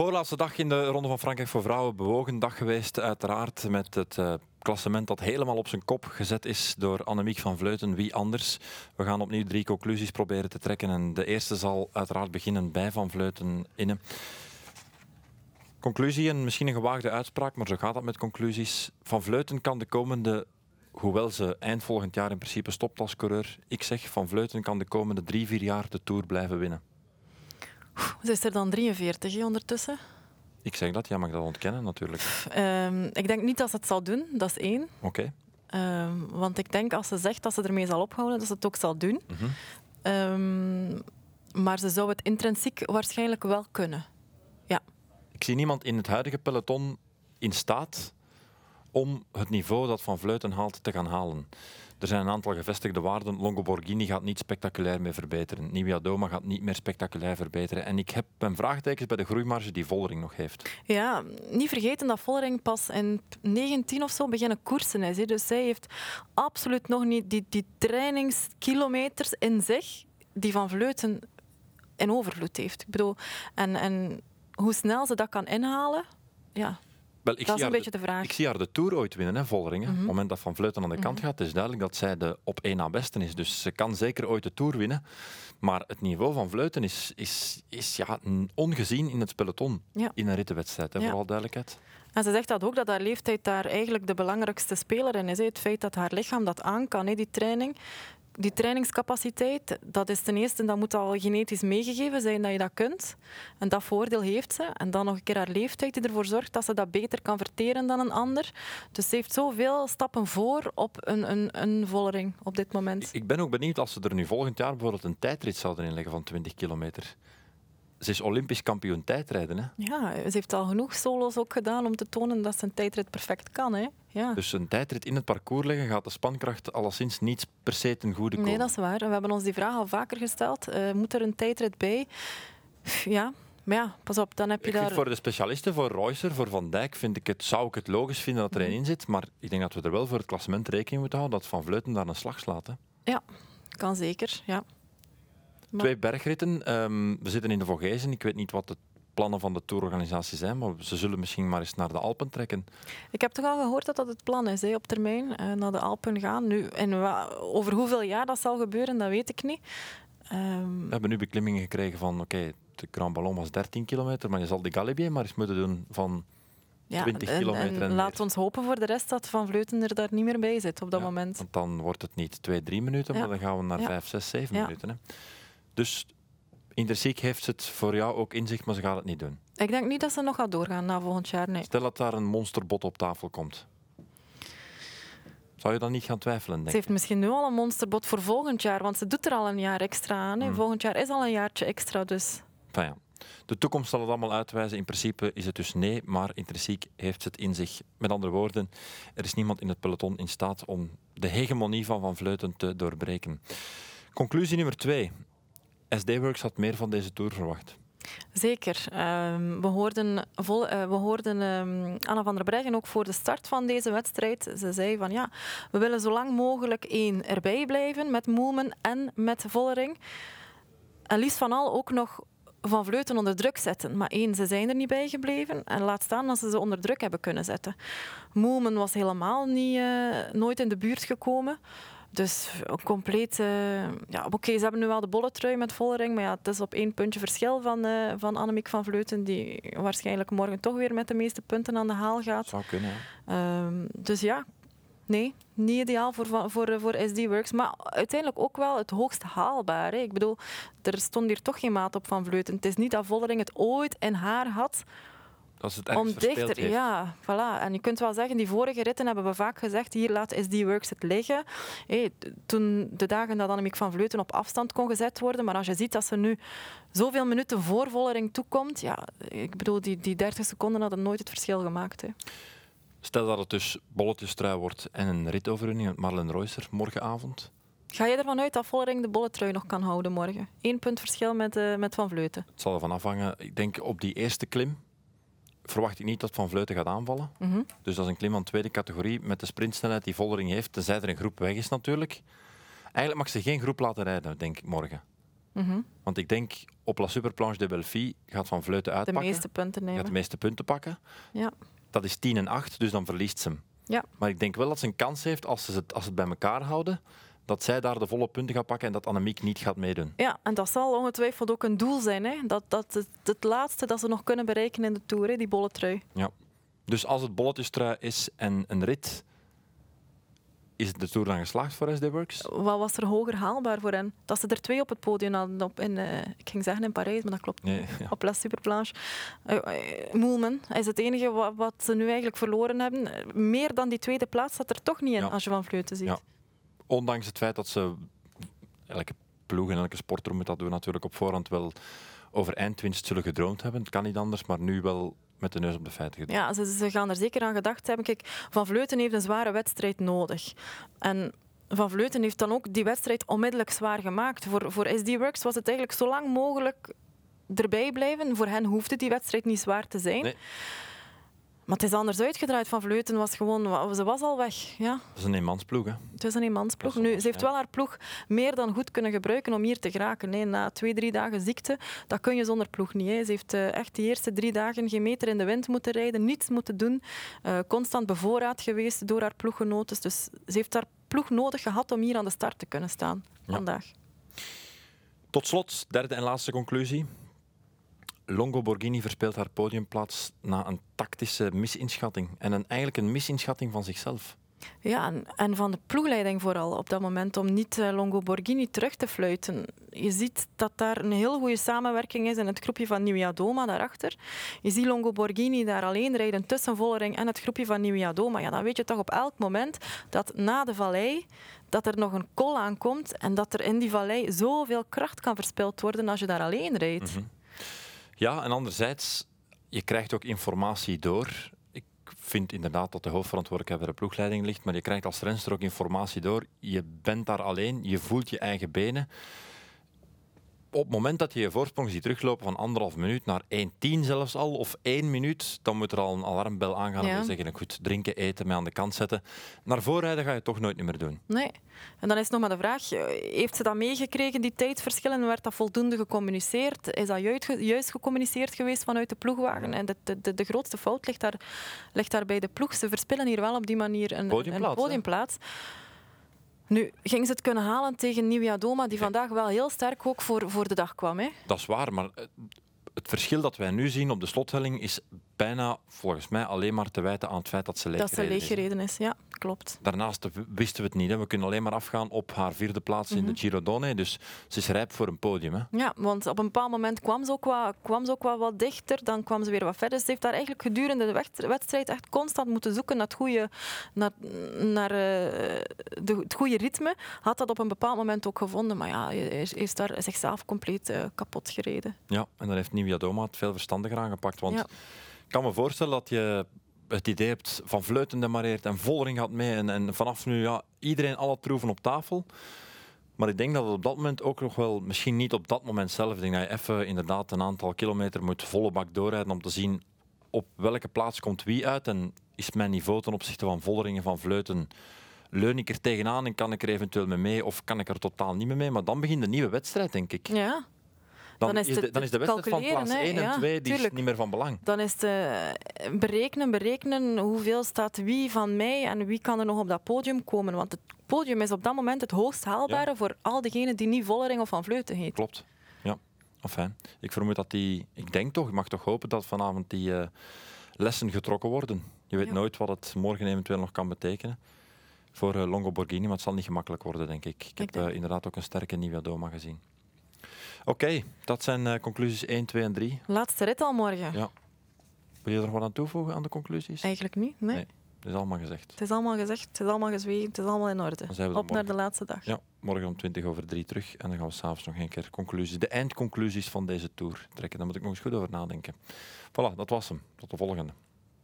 Voorlaatste dag in de Ronde van Frankrijk voor vrouwen. Bewogen dag geweest, uiteraard. Met het uh, klassement dat helemaal op zijn kop gezet is door Annemiek van Vleuten. Wie anders? We gaan opnieuw drie conclusies proberen te trekken. En de eerste zal uiteraard beginnen bij Van Vleuten innen. Conclusie en misschien een gewaagde uitspraak, maar zo gaat dat met conclusies. Van Vleuten kan de komende hoewel ze eind volgend jaar in principe stopt als coureur, ik zeg Van Vleuten kan de komende drie, vier jaar de Tour blijven winnen. Ze is er dan 43 ondertussen. Ik zeg dat, ja, mag dat ontkennen natuurlijk. Um, ik denk niet dat ze het zal doen, dat is één. Oké. Okay. Um, want ik denk als ze zegt dat ze ermee zal ophouden, dat ze het ook zal doen. Mm -hmm. um, maar ze zou het intrinsiek waarschijnlijk wel kunnen. Ja. Ik zie niemand in het huidige peloton in staat om het niveau dat Van Vleuten haalt te gaan halen. Er zijn een aantal gevestigde waarden. Longoborghini gaat niet spectaculair meer verbeteren. Nivea Doma gaat niet meer spectaculair verbeteren. En ik heb mijn vraagtekens bij de groeimarge die Vollering nog heeft. Ja, niet vergeten dat Vollering pas in 19 of zo beginnen koersen is. Dus zij heeft absoluut nog niet die, die trainingskilometers in zich die Van Vleuten in overvloed heeft. Ik bedoel, en, en hoe snel ze dat kan inhalen, ja, wel, ik dat is een beetje de, vraag. Ik zie haar de Tour ooit winnen, hè, Volleringen. Op het moment dat Van Vleuten aan de kant mhm. gaat, is duidelijk dat zij de op één na beste is. Dus ze kan zeker ooit de Tour winnen. Maar het niveau van Vleuten is, is, is ja, ongezien in het peloton. In een rittenwedstrijd, hè, vooral duidelijkheid. En ze zegt dat ook, dat haar leeftijd daar eigenlijk de belangrijkste speler in is. Het feit dat haar lichaam dat aan kan, die training die trainingscapaciteit, dat is ten eerste, dat moet al genetisch meegegeven zijn dat je dat kunt. En dat voordeel heeft ze. En dan nog een keer haar leeftijd die ervoor zorgt dat ze dat beter kan verteren dan een ander. Dus ze heeft zoveel stappen voor op een, een, een vollering op dit moment. Ik ben ook benieuwd als ze er nu volgend jaar bijvoorbeeld een tijdrit zouden inleggen van 20 kilometer ze is Olympisch kampioen tijdrijden. Hè? Ja, ze heeft al genoeg solo's ook gedaan om te tonen dat ze een tijdrit perfect kan. Hè? Ja. Dus een tijdrit in het parcours leggen gaat de spankracht alleszins niet per se ten goede komen. Nee, dat is waar. We hebben ons die vraag al vaker gesteld. Uh, moet er een tijdrit bij? Ja, maar ja, pas op, dan heb je ik daar... Voor de specialisten, voor Reusser, voor Van Dijk, vind ik het, zou ik het logisch vinden dat er een in zit. Maar ik denk dat we er wel voor het klassement rekening moeten houden dat Van Vleuten daar een slag slaat. Hè. Ja, kan zeker. Ja. Twee bergritten. Um, we zitten in de Vogezen. Ik weet niet wat de plannen van de tourorganisatie zijn, maar ze zullen misschien maar eens naar de Alpen trekken. Ik heb toch al gehoord dat dat het plan is, hè, op termijn, uh, naar de Alpen gaan. Nu, en over hoeveel jaar dat zal gebeuren, dat weet ik niet. Um... We hebben nu beklimmingen gekregen van, oké, de Grand Ballon was 13 kilometer, maar je zal de Galibier maar eens moeten doen van ja, 20 en, kilometer. En, laat ons hopen voor de rest dat Van Vleuten er daar niet meer bij zit op dat moment. Want dan wordt het niet 2, 3 minuten, maar dan gaan we naar 5, 6, 7 minuten. Hè. Dus intrinsiek heeft het voor jou ook inzicht, maar ze gaat het niet doen. Ik denk niet dat ze nog gaat doorgaan na volgend jaar. Nee. Stel dat daar een monsterbot op tafel komt. Zou je dan niet gaan twijfelen? Denk ze heeft misschien nu al een monsterbot voor volgend jaar, want ze doet er al een jaar extra aan. Hmm. Volgend jaar is al een jaartje extra, dus. Enfin ja. De toekomst zal het allemaal uitwijzen. In principe is het dus nee, maar intrinsiek heeft het in zich. Met andere woorden, er is niemand in het peloton in staat om de hegemonie van Van Vleuten te doorbreken. Conclusie nummer twee. SD-Works had meer van deze tour verwacht. Zeker. Ehm, we hoorden, vol, uh, we hoorden um, Anna van der Breggen ook voor de start van deze wedstrijd. Ze zei van ja, we willen zo lang mogelijk één erbij blijven met Moemen en met Vollering. En liefst van al ook nog van Vleuten onder druk zetten. Maar één, ze zijn er niet bij gebleven. En laat staan dat ze ze onder druk hebben kunnen zetten. Moemen was helemaal niet, uh, nooit in de buurt gekomen. Dus een compleet... ja, Oké, ze hebben nu wel de bolletrui met Vollering, maar ja, het is op één puntje verschil van, uh, van Annemiek van Vleuten, die waarschijnlijk morgen toch weer met de meeste punten aan de haal gaat. Zou kunnen, um, dus ja, nee, niet ideaal voor, voor, voor SD-Works. Maar uiteindelijk ook wel het hoogst haalbaar. Hè. Ik bedoel, er stond hier toch geen maat op van Vleuten. Het is niet dat Vollering het ooit in haar had als het om dichter, ja, voilà. En je kunt wel zeggen, die vorige ritten hebben we vaak gezegd, hier laat SD Works het liggen. Hey, toen de dagen dat Annemiek van Vleuten op afstand kon gezet worden, maar als je ziet dat ze nu zoveel minuten voor Vollering toekomt, ja, ik bedoel, die, die 30 seconden hadden nooit het verschil gemaakt. Hè. Stel dat het dus bolletjestrui wordt en een ritoverwinning met Marlen Reusser morgenavond. Ga je ervan uit dat Vollering de bolletrui nog kan houden morgen? Eén punt verschil met, uh, met Van Vleuten. Het zal ervan afhangen. Ik denk op die eerste klim verwacht ik niet dat Van Vleuten gaat aanvallen. Mhm. Dus dat is een klim van tweede categorie met de sprintsnelheid die Vollering heeft, tenzij er een groep weg is natuurlijk. Eigenlijk mag ze geen groep laten rijden, denk ik, morgen. Mhm. Want ik denk, op La Superplanche de Belfi gaat Van Vleuten De uitpakken. meeste punten gaat de nemen. meeste punten pakken. Ja. Dat is 10 en 8, dus dan verliest ze hem. Ja. Maar ik denk wel dat ze een kans heeft, als ze het, als ze het bij elkaar houden, dat zij daar de volle punten gaat pakken en dat Annemiek niet gaat meedoen. Ja, en dat zal ongetwijfeld ook een doel zijn. Hè? Dat, dat het, het laatste dat ze nog kunnen bereiken in de Tour, hè? die bolle trui. Dus als het bolletjestrui is en een rit, is de Tour dan geslaagd voor SD Works? Wat was er hoger haalbaar voor hen? Dat ze er twee op het podium hadden. Op in, eh, ik ging zeggen in Parijs, maar dat klopt Nee, ja. op La Superplanche. Uh, uh, Moelman is het enige wat, wat ze nu eigenlijk verloren hebben. Meer dan die tweede plaats zat er toch niet in Ja. als je van Vleuten ziet. Ja. Ondanks het feit dat ze elke ploeg en elke sporter moet dat doen natuurlijk op voorhand wel over eindwinst zullen gedroomd hebben. Het kan niet anders, maar nu wel met de neus op de feiten gedaan. Ja, ze, ze gaan er zeker aan gedacht hebben. Kijk, Van Vleuten heeft een zware wedstrijd nodig. En Van Vleuten heeft dan ook die wedstrijd onmiddellijk zwaar gemaakt. Voor, voor SD Works was het eigenlijk zo lang mogelijk erbij blijven. Voor hen hoefde die wedstrijd niet zwaar te zijn. Nee. Maar het is anders uitgedraaid. Van Vleuten was gewoon... Ze was al weg. Ja, Dat is een eenmansploeg, hè? het is een eenmansploeg. Nu, ze heeft wel haar ploeg meer dan goed kunnen gebruiken om hier te geraken. Nee, na twee, drie dagen ziekte, dat kun je zonder ploeg niet. Hè. Ze heeft eh, echt die eerste drie dagen geen meter in de wind moeten rijden, niets moeten doen. eh, constant bevoorraad geweest door haar ploeggenoten. Dus ze heeft haar ploeg nodig gehad om hier aan de start te kunnen staan Ja. vandaag. Tot slot, derde en laatste conclusie. Longo Borghini verspeelt haar podiumplaats na een tactische misinschatting. En een, eigenlijk een misinschatting van zichzelf. Ja, en, en van de ploegleiding vooral op dat moment om niet eh, Longo Borghini terug te fluiten. Je ziet dat daar een heel goede samenwerking is in het groepje van Nieuwia Doma daarachter. Je ziet Longo Borghini daar alleen rijden tussen Vollering en het groepje van Nieuwia Doma. Ja, dan weet je toch op elk moment dat na de vallei dat er nog een kol aankomt en dat er in die vallei zoveel kracht kan verspild worden als je daar alleen rijdt. Mhm. Ja, en anderzijds, je krijgt ook informatie door. Ik vind inderdaad dat de hoofdverantwoordelijkheid bij de ploegleiding ligt, maar je krijgt als renster ook informatie door. Je bent daar alleen, je voelt je eigen benen. Op het moment dat je je voorsprong ziet teruglopen van anderhalf minuut naar 1,10 zelfs al, of één minuut, dan moet er al een alarmbel aangaan Ja. en zeggen, goed, drinken, eten, mij aan de kant zetten. Naar voorrijden ga je toch nooit meer doen. Nee. En dan is nog maar de vraag, eh, heeft ze dat meegekregen, die tijdverschillen? Werd dat voldoende gecommuniceerd? Is dat juist, ge- juist gecommuniceerd geweest vanuit de ploegwagen? En de, de, de, grootste fout ligt daar, ligt daar bij de ploeg. Ze verspillen hier wel op die manier een Podiumplaats, een hè? Nu, ging ze het kunnen halen tegen Nieuwia Doma, die vandaag wel heel sterk ook voor, voor de dag kwam. Hè? Dat is waar, maar het verschil dat wij nu zien op de slothelling is bijna, volgens mij, alleen maar te wijten aan het feit dat ze leeg Dat ze gereden is. leeggereden is, ja, klopt. Daarnaast wisten we het niet. Hè. We kunnen alleen maar afgaan op haar vierde plaats in de Mhm. Giro Donne. Dus ze is rijp voor een podium. Hè. Ja, want op een bepaald moment kwam ze, ook wat, kwam ze ook wel wat dichter, dan kwam ze weer wat verder. Ze heeft daar eigenlijk gedurende de wed- wedstrijd echt constant moeten zoeken naar het goede, naar, naar, eh, de, het goede ritme. Had dat op een bepaald moment ook gevonden, maar ja, is- heeft daar zichzelf compleet eh, kapot gereden. Ja, en dan heeft Nieuwia Doma het veel verstandiger aangepakt. Want Ja. Kan me voorstellen dat je het idee hebt van Vleuten demareert en Vollering gaat mee. En, vanaf nu, ja, iedereen alle troeven op tafel. Maar ik denk dat het op dat moment ook nog wel, misschien niet op dat moment zelf, denk dat je even inderdaad een aantal kilometer moet volle bak doorrijden om te zien op welke plaats komt wie uit. En is mijn niveau ten opzichte van Vollering en van Vleuten, leun ik er tegenaan en kan ik er eventueel mee mee of kan ik er totaal niet mee mee? Maar dan begint de nieuwe wedstrijd, denk ik. Ja, Dan, is de, dan is de wedstrijd van plaats hè. 1 en Ja, 2 die is niet meer van belang. dan is het eh, berekenen, berekenen hoeveel staat wie van mij en wie kan er nog op dat podium komen. Want het podium is op dat moment het hoogst haalbare voor al diegenen die niet Vollering of Van Vleuten heet. Klopt. Ja, enfin. Ik vermoed dat die... Ik denk toch, ik mag toch hopen dat vanavond die eh, lessen getrokken worden. Je weet Ja. nooit wat het morgen eventueel nog kan betekenen voor eh, Longo Borghini, maar het zal niet gemakkelijk worden, denk ik. Ik heb inderdaad ook een sterke Nieuwe Doma gezien. Oké, dat zijn eh, conclusies 1, 2 en 3. Laatste rit al morgen. Ja. Wil je er nog wat aan toevoegen aan de conclusies? Eigenlijk niet, nee. Nee. Dat is allemaal gezegd. Het is allemaal gezegd, het is allemaal gezwegen, het is allemaal in orde. Op naar de laatste dag. Ja, morgen om 20 over 3 terug. En dan gaan we s'avonds nog een keer conclusies, de eindconclusies van deze tour trekken. Daar moet ik nog eens goed over nadenken. Voilà, dat was hem. Tot de volgende.